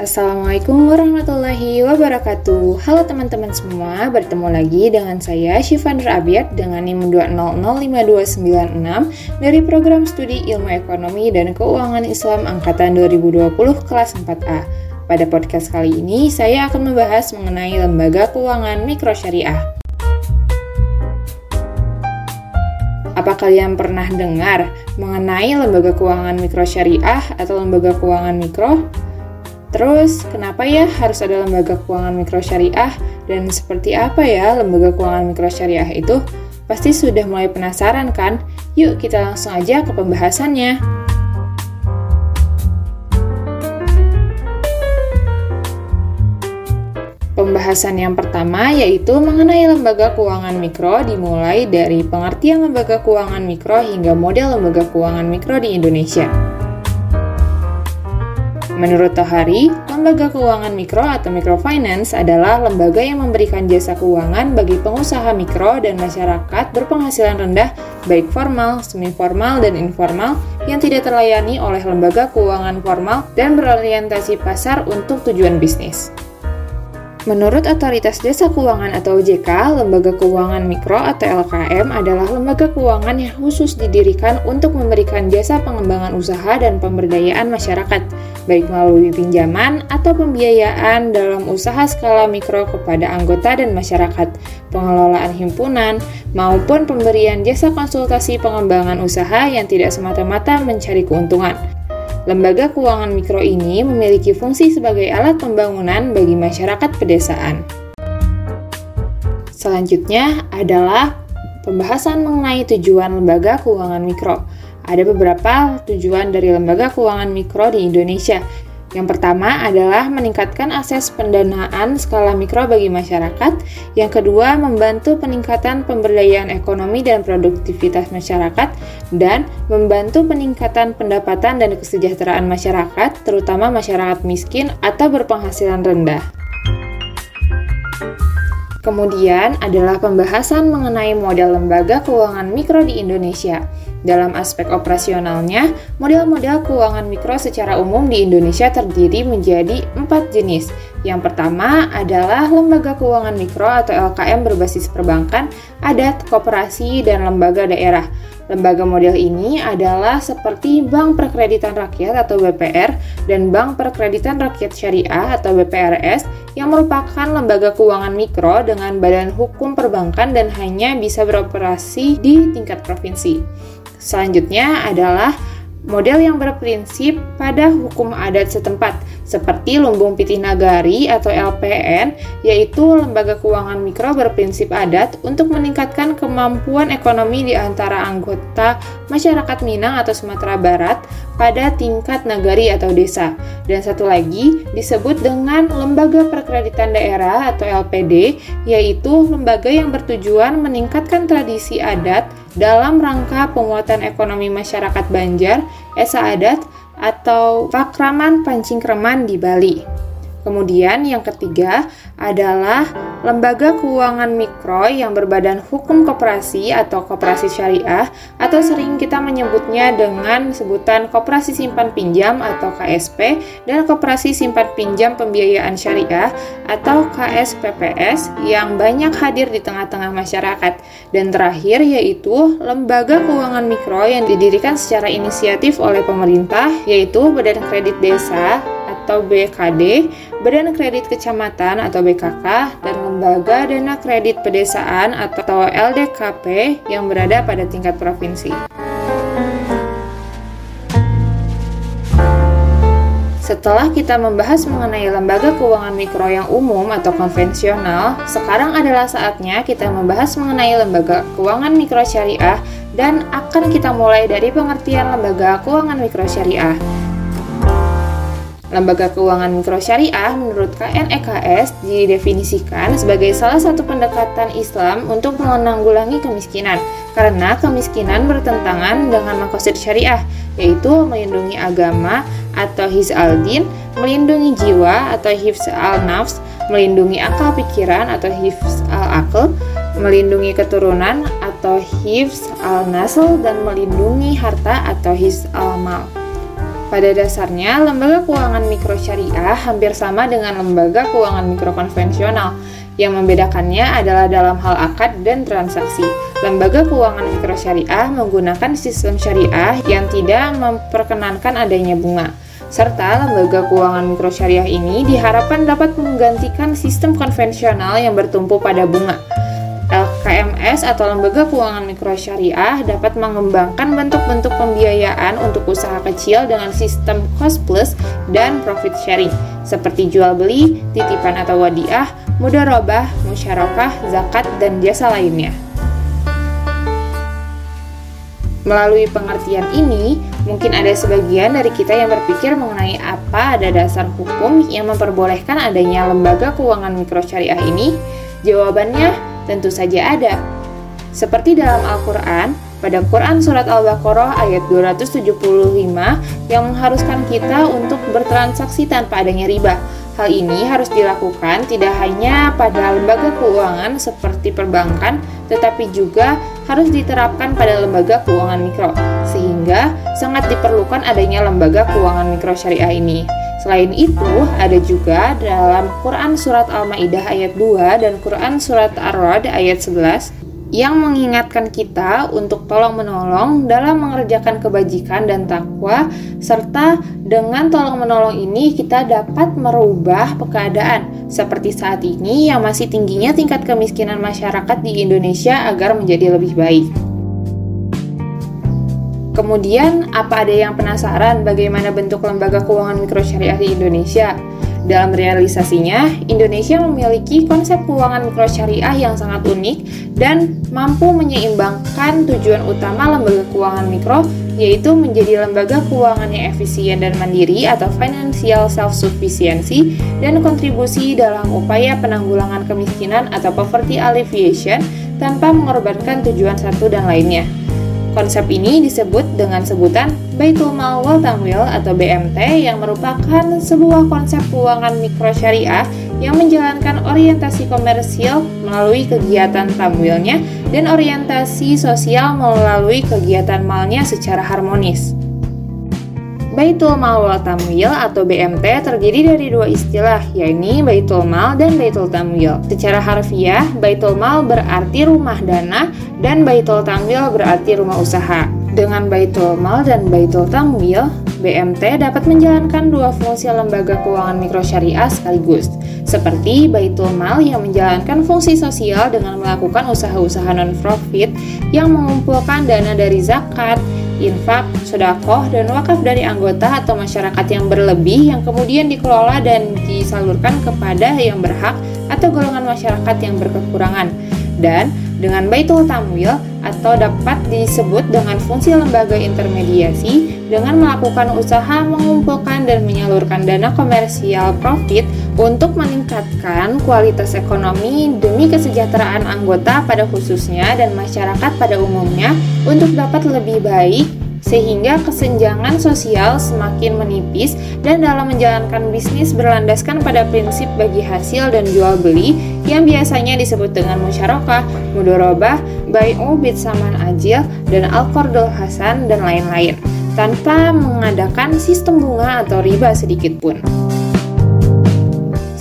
Assalamualaikum warahmatullahi wabarakatuh. Halo teman-teman semua, bertemu lagi dengan saya Shivandra Abiat dengan NIM 2005296 dari program studi Ilmu Ekonomi dan Keuangan Islam Angkatan 2020 kelas 4A Pada podcast kali ini, saya akan membahas mengenai lembaga keuangan mikro syariah. Apa kalian pernah dengar mengenai lembaga keuangan mikro syariah atau lembaga keuangan mikro? Terus, kenapa ya harus ada lembaga keuangan mikro syariah dan seperti apa ya lembaga keuangan mikro syariah itu? Pasti sudah mulai penasaran kan? Yuk kita langsung aja ke pembahasannya. Pembahasan yang pertama yaitu mengenai lembaga keuangan mikro dimulai dari pengertian lembaga keuangan mikro hingga model lembaga keuangan mikro di Indonesia. Menurut Tohari, lembaga keuangan mikro atau microfinance adalah lembaga yang memberikan jasa keuangan bagi pengusaha mikro dan masyarakat berpenghasilan rendah, baik formal, semi formal, dan informal yang tidak terlayani oleh lembaga keuangan formal dan berorientasi pasar untuk tujuan bisnis. Menurut Otoritas Jasa Keuangan atau OJK, Lembaga Keuangan Mikro atau LKM adalah lembaga keuangan yang khusus didirikan untuk memberikan jasa pengembangan usaha dan pemberdayaan masyarakat, baik melalui pinjaman atau pembiayaan dalam usaha skala mikro kepada anggota dan masyarakat, pengelolaan himpunan, maupun pemberian jasa konsultasi pengembangan usaha yang tidak semata-mata mencari keuntungan. Lembaga keuangan mikro ini memiliki fungsi sebagai alat pembangunan bagi masyarakat pedesaan. Selanjutnya adalah pembahasan mengenai tujuan lembaga keuangan mikro. Ada beberapa tujuan dari lembaga keuangan mikro di Indonesia, yang pertama adalah meningkatkan akses pendanaan skala mikro bagi masyarakat. Yang kedua, membantu peningkatan pemberdayaan ekonomi dan produktivitas masyarakat dan membantu peningkatan pendapatan dan kesejahteraan masyarakat, terutama masyarakat miskin atau berpenghasilan rendah. Kemudian adalah pembahasan mengenai model lembaga keuangan mikro di Indonesia. Dalam aspek operasionalnya, model-model keuangan mikro secara umum di Indonesia terdiri menjadi empat jenis. Yang pertama adalah lembaga keuangan mikro atau LKM berbasis perbankan, adat, koperasi, dan lembaga daerah. Lembaga model ini adalah seperti Bank Perkreditan Rakyat atau BPR dan Bank Perkreditan Rakyat Syariah atau BPRS yang merupakan lembaga keuangan mikro dengan badan hukum perbankan dan hanya bisa beroperasi di tingkat provinsi. Selanjutnya adalah model yang berprinsip pada hukum adat setempat, seperti Lumbung Pitih Nagari atau LPN, yaitu lembaga keuangan mikro berprinsip adat untuk meningkatkan kemampuan ekonomi di antara anggota masyarakat Minang atau Sumatera Barat pada tingkat nagari atau desa. Dan satu lagi disebut dengan Lembaga Perkreditan Daerah atau LPD, yaitu lembaga yang bertujuan meningkatkan tradisi adat dalam rangka penguatan ekonomi masyarakat Banjar, Esa Adat, atau Pakraman Pancing Kreman di Bali. Kemudian yang ketiga adalah lembaga keuangan mikro yang berbadan hukum koperasi atau koperasi syariah atau sering kita menyebutnya dengan sebutan koperasi simpan pinjam atau KSP dan koperasi simpan pinjam pembiayaan syariah atau KSPPS yang banyak hadir di tengah-tengah masyarakat. Dan terakhir yaitu lembaga keuangan mikro yang didirikan secara inisiatif oleh pemerintah yaitu Badan Kredit Desa atau BKD, Badan Kredit Kecamatan atau BKK, dan Lembaga Dana Kredit Pedesaan atau LDKP yang berada pada tingkat provinsi. Setelah kita membahas mengenai lembaga keuangan mikro yang umum atau konvensional, sekarang adalah saatnya kita membahas mengenai lembaga keuangan mikro syariah dan akan kita mulai dari pengertian lembaga keuangan mikro syariah. Lembaga keuangan mikro syariah menurut KNEKS didefinisikan sebagai salah satu pendekatan Islam untuk menanggulangi kemiskinan karena kemiskinan bertentangan dengan makosid syariah yaitu melindungi agama atau his al-din, melindungi jiwa atau hifz al-nafs, melindungi akal pikiran atau hifz al-akal, melindungi keturunan atau hifz al-nasl dan melindungi harta atau hifz al-mal. Pada dasarnya, lembaga keuangan mikro syariah hampir sama dengan lembaga keuangan mikro konvensional. Yang membedakannya adalah dalam hal akad dan transaksi. Lembaga keuangan mikro syariah menggunakan sistem syariah yang tidak memperkenankan adanya bunga. Serta lembaga keuangan mikro syariah ini diharapkan dapat menggantikan sistem konvensional yang bertumpu pada bunga. LKMS atau Lembaga Keuangan Mikro Syariah dapat mengembangkan bentuk-bentuk pembiayaan untuk usaha kecil dengan sistem cost plus dan profit sharing seperti jual beli, titipan atau wadiah, mudharabah, musyarakah, zakat, dan jasa lainnya. Melalui pengertian ini, mungkin ada sebagian dari kita yang berpikir mengenai apa ada dasar hukum yang memperbolehkan adanya lembaga keuangan mikro syariah ini. Jawabannya Tentu saja ada. Seperti dalam Al-Quran, pada Quran Surat Al-Baqarah ayat 275 yang mengharuskan kita untuk bertransaksi tanpa adanya riba. Hal ini harus dilakukan tidak hanya pada lembaga keuangan seperti perbankan, tetapi juga harus diterapkan pada lembaga keuangan mikro, sehingga sangat diperlukan adanya lembaga keuangan mikro syariah ini. Selain itu, ada juga dalam Quran Surat Al-Ma'idah ayat 2 dan Quran Surat Ar-Rad ayat 11 yang mengingatkan kita untuk tolong-menolong dalam mengerjakan kebajikan dan takwa, serta dengan tolong-menolong ini kita dapat merubah keadaan seperti saat ini yang masih tingginya tingkat kemiskinan masyarakat di Indonesia agar menjadi lebih baik. Kemudian, apa ada yang penasaran bagaimana bentuk lembaga keuangan mikro syariah di Indonesia? Dalam realisasinya, Indonesia memiliki konsep keuangan mikro syariah yang sangat unik dan mampu menyeimbangkan tujuan utama lembaga keuangan mikro yaitu menjadi lembaga keuangan yang efisien dan mandiri atau financial self-sufficiency dan kontribusi dalam upaya penanggulangan kemiskinan atau poverty alleviation tanpa mengorbankan tujuan satu dan lainnya. Konsep ini disebut dengan sebutan Baitul Mal wal Tamwil atau BMT yang merupakan sebuah konsep keuangan mikro syariah yang menjalankan orientasi komersial melalui kegiatan tamwilnya dan orientasi sosial melalui kegiatan malnya secara harmonis. Baitul Mal wal Tamwil atau BMT terdiri dari dua istilah, yakni Baitul Mal dan Baitul Tamwil. Secara harfiah, Baitul Mal berarti rumah dana dan Baitul Tamwil berarti rumah usaha. Dengan Baitul Mal dan Baitul Tamwil, BMT dapat menjalankan dua fungsi lembaga keuangan mikro syariah sekaligus, seperti Baitul Mal yang menjalankan fungsi sosial dengan melakukan usaha-usaha non-profit yang mengumpulkan dana dari zakat, infak, sodakoh, dan wakaf dari anggota atau masyarakat yang berlebih yang kemudian dikelola dan disalurkan kepada yang berhak atau golongan masyarakat yang berkekurangan. Dan dengan Baitul Tamwil atau dapat disebut dengan fungsi lembaga intermediasi dengan melakukan usaha mengumpulkan dan menyalurkan dana komersial profit untuk meningkatkan kualitas ekonomi demi kesejahteraan anggota pada khususnya dan masyarakat pada umumnya untuk dapat lebih baik sehingga kesenjangan sosial semakin menipis dan dalam menjalankan bisnis berlandaskan pada prinsip bagi hasil dan jual beli yang biasanya disebut dengan musyarakah, mudorobah, bai'u bid saman ajil, dan al-qardul hasan dan lain-lain tanpa mengadakan sistem bunga atau riba sedikit pun.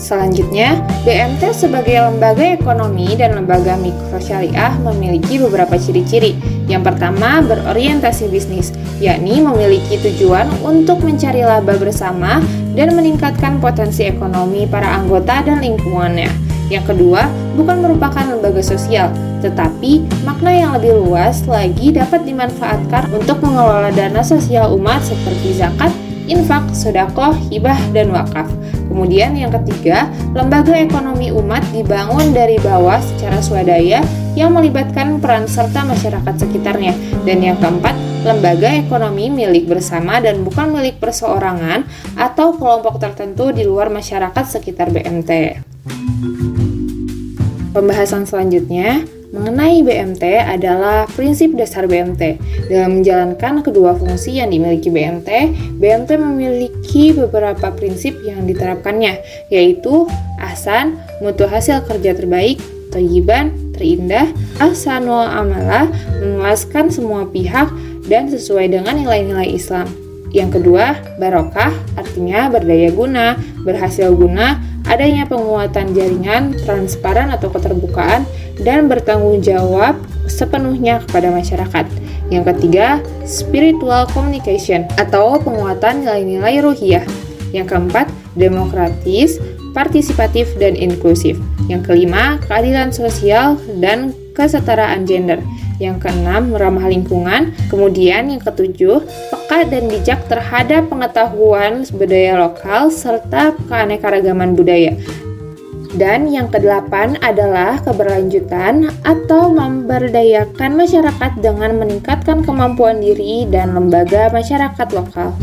Selanjutnya, BMT sebagai lembaga ekonomi dan lembaga mikro syariah memiliki beberapa ciri-ciri. Yang pertama, berorientasi bisnis, yakni memiliki tujuan untuk mencari laba bersama dan meningkatkan potensi ekonomi para anggota dan lingkungannya. Yang kedua, bukan merupakan lembaga sosial, tetapi makna yang lebih luas lagi dapat dimanfaatkan untuk mengelola dana sosial umat seperti zakat, infak, sodakoh, hibah, dan wakaf. Kemudian yang ketiga, lembaga ekonomi umat dibangun dari bawah secara swadaya yang melibatkan peran serta masyarakat sekitarnya. Dan yang keempat, lembaga ekonomi milik bersama dan bukan milik perseorangan atau kelompok tertentu di luar masyarakat sekitar BMT. Pembahasan selanjutnya mengenai BMT adalah prinsip dasar BMT. Dalam menjalankan kedua fungsi yang dimiliki BMT, BMT memiliki beberapa prinsip yang diterapkannya, yaitu ahsan, mutu hasil kerja terbaik, toyiban, terindah, ahsanul amalah, memuaskan semua pihak, dan sesuai dengan nilai-nilai Islam. Yang kedua, barokah artinya berdaya guna, berhasil guna, adanya penguatan jaringan, transparan atau keterbukaan, dan bertanggung jawab sepenuhnya kepada masyarakat. Yang ketiga, spiritual communication atau penguatan nilai-nilai ruhiyah. Yang keempat, demokratis, partisipatif, dan inklusif. Yang kelima, keadilan sosial dan kesetaraan gender. Yang keenam, ramah lingkungan. Kemudian yang ketujuh, peka dan bijak terhadap pengetahuan budaya lokal serta keanekaragaman budaya. Dan yang kedelapan adalah keberlanjutan atau memberdayakan masyarakat dengan meningkatkan kemampuan diri dan lembaga masyarakat lokal.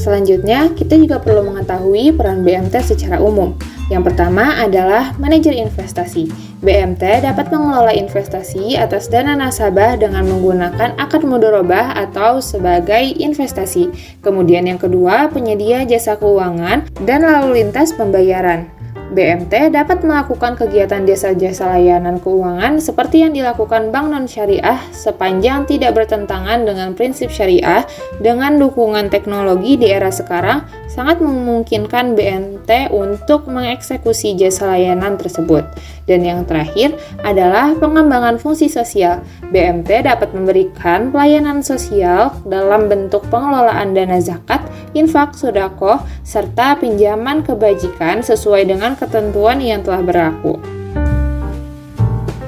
Selanjutnya, kita juga perlu mengetahui peran BMT secara umum. Yang pertama adalah manajer investasi. BMT dapat mengelola investasi atas dana nasabah dengan menggunakan akad mudorobah atau sebagai investasi. Kemudian yang kedua, penyedia jasa keuangan dan lalu lintas pembayaran. BMT dapat melakukan kegiatan jasa-jasa layanan keuangan seperti yang dilakukan bank non-syariah sepanjang tidak bertentangan dengan prinsip syariah dengan dukungan teknologi di era sekarang sangat memungkinkan BMT untuk mengeksekusi jasa layanan tersebut. Dan yang terakhir adalah pengembangan fungsi sosial. BMT dapat memberikan pelayanan sosial dalam bentuk pengelolaan dana zakat, infak, sodako, serta pinjaman kebajikan sesuai dengan ketentuan yang telah berlaku.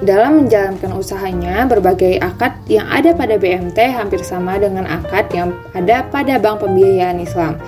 Dalam menjalankan usahanya, berbagai akad yang ada pada BMT hampir sama dengan akad yang ada pada bank pembiayaan Islam.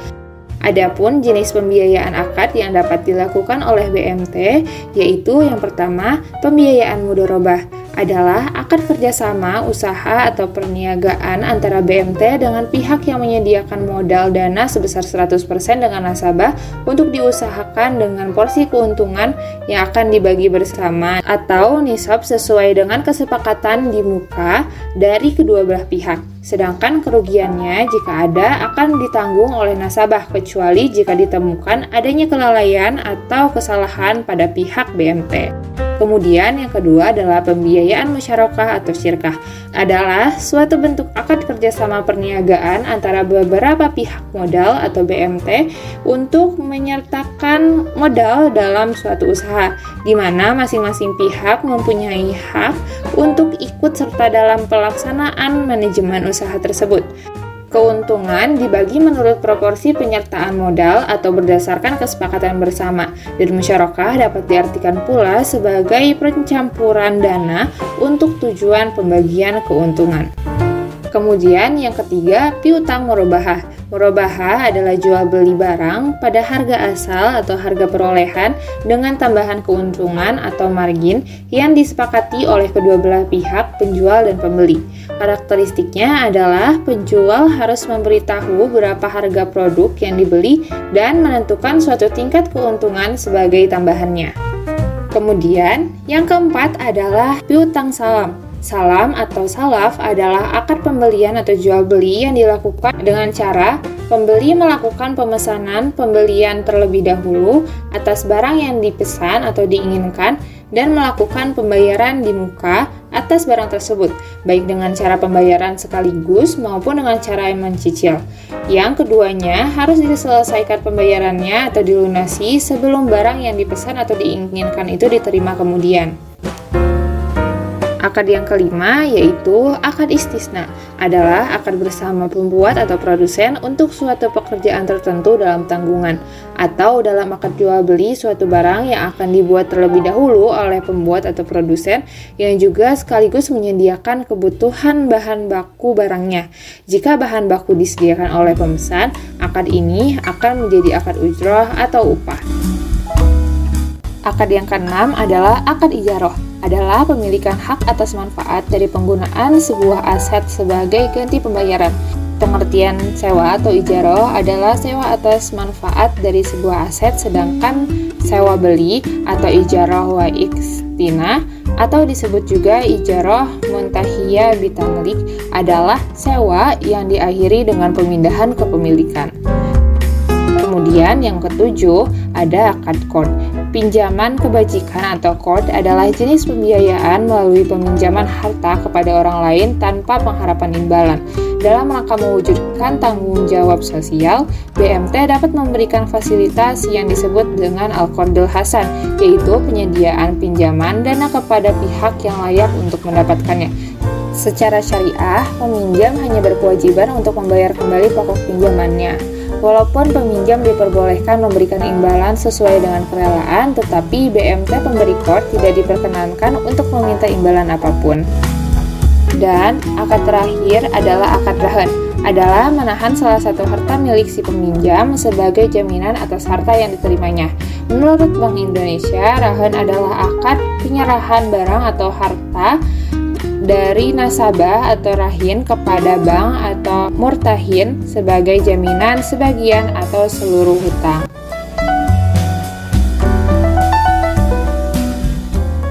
Adapun jenis pembiayaan akad yang dapat dilakukan oleh BMT yaitu yang pertama pembiayaan mudorobah adalah akad kerjasama usaha atau perniagaan antara BMT dengan pihak yang menyediakan modal dana sebesar 100% dengan nasabah untuk diusahakan dengan porsi keuntungan yang akan dibagi bersama atau nisab sesuai dengan kesepakatan di muka dari kedua belah pihak. Sedangkan kerugiannya jika ada akan ditanggung oleh nasabah kecuali jika ditemukan adanya kelalaian atau kesalahan pada pihak BMT. Kemudian yang kedua adalah pembiayaan musyarakah atau syirkah. Adalah suatu bentuk akad kerjasama perniagaan antara beberapa pihak modal atau BMT untuk menyertakan modal dalam suatu usaha, di mana masing-masing pihak mempunyai hak untuk ikut serta dalam pelaksanaan manajemen usaha tersebut. Keuntungan dibagi menurut proporsi penyertaan modal atau berdasarkan kesepakatan bersama, dan musyarakah dapat diartikan pula sebagai pencampuran dana untuk tujuan pembagian keuntungan. Kemudian yang ketiga, piutang merubah. Merubah adalah jual beli barang pada harga asal atau harga perolehan dengan tambahan keuntungan atau margin yang disepakati oleh kedua belah pihak penjual dan pembeli. Karakteristiknya adalah penjual harus memberitahu berapa harga produk yang dibeli dan menentukan suatu tingkat keuntungan sebagai tambahannya. Kemudian, yang keempat adalah piutang salam. Salam atau salaf adalah akad pembelian atau jual beli yang dilakukan dengan cara pembeli melakukan pemesanan pembelian terlebih dahulu atas barang yang dipesan atau diinginkan dan melakukan pembayaran di muka atas barang tersebut, baik dengan cara pembayaran sekaligus maupun dengan cara yang mencicil. Yang keduanya harus diselesaikan pembayarannya atau dilunasi sebelum barang yang dipesan atau diinginkan itu diterima kemudian. Akad yang kelima yaitu akad istisna adalah akad bersama pembuat atau produsen untuk suatu pekerjaan tertentu dalam tanggungan atau dalam akad jual beli suatu barang yang akan dibuat terlebih dahulu oleh pembuat atau produsen yang juga sekaligus menyediakan kebutuhan bahan baku barangnya. Jika bahan baku disediakan oleh pemesan, akad ini akan menjadi akad ujroh atau upah. Akad yang keenam adalah akad ijaroh, adalah pemilikan hak atas manfaat dari penggunaan sebuah aset sebagai ganti pembayaran. Pengertian sewa atau ijaroh adalah sewa atas manfaat dari sebuah aset, sedangkan sewa beli atau ijaroh wa ikstina atau disebut juga ijaroh muntahiyah bitamlik adalah sewa yang diakhiri dengan pemindahan kepemilikan Kemudian yang ketujuh ada akad cord. Pinjaman kebajikan atau cord adalah jenis pembiayaan melalui peminjaman harta kepada orang lain tanpa pengharapan imbalan. Dalam rangka mewujudkan tanggung jawab sosial, BMT dapat memberikan fasilitas yang disebut dengan Al-Qardul Hasan, yaitu penyediaan pinjaman dana kepada pihak yang layak untuk mendapatkannya. Secara syariah, peminjam hanya berkewajiban untuk membayar kembali pokok pinjamannya. Walaupun peminjam diperbolehkan memberikan imbalan sesuai dengan kerelaan, tetapi BMT pemberi kor tidak diperkenankan untuk meminta imbalan apa pun. Dan akad terakhir adalah akad rahan, adalah menahan salah satu harta milik si peminjam sebagai jaminan atas harta yang diterimanya. Menurut Bank Indonesia, rahan adalah akad penyerahan barang atau harta dari nasabah atau rahin kepada bank atau murtahin sebagai jaminan sebagian atau seluruh hutang.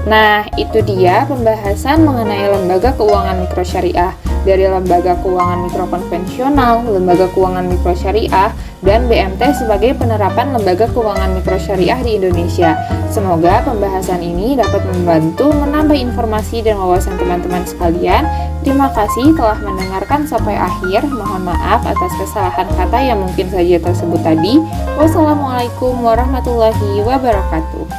Nah, itu dia pembahasan mengenai lembaga keuangan mikro syariah dari lembaga keuangan mikro konvensional, lembaga keuangan mikro syariah, dan BMT sebagai penerapan lembaga keuangan mikro syariah di Indonesia. Semoga pembahasan ini dapat membantu menambah informasi dan wawasan teman-teman sekalian. Terima kasih telah mendengarkan sampai akhir. Mohon maaf atas kesalahan kata yang mungkin saja tersebut tadi. Wassalamualaikum warahmatullahi wabarakatuh.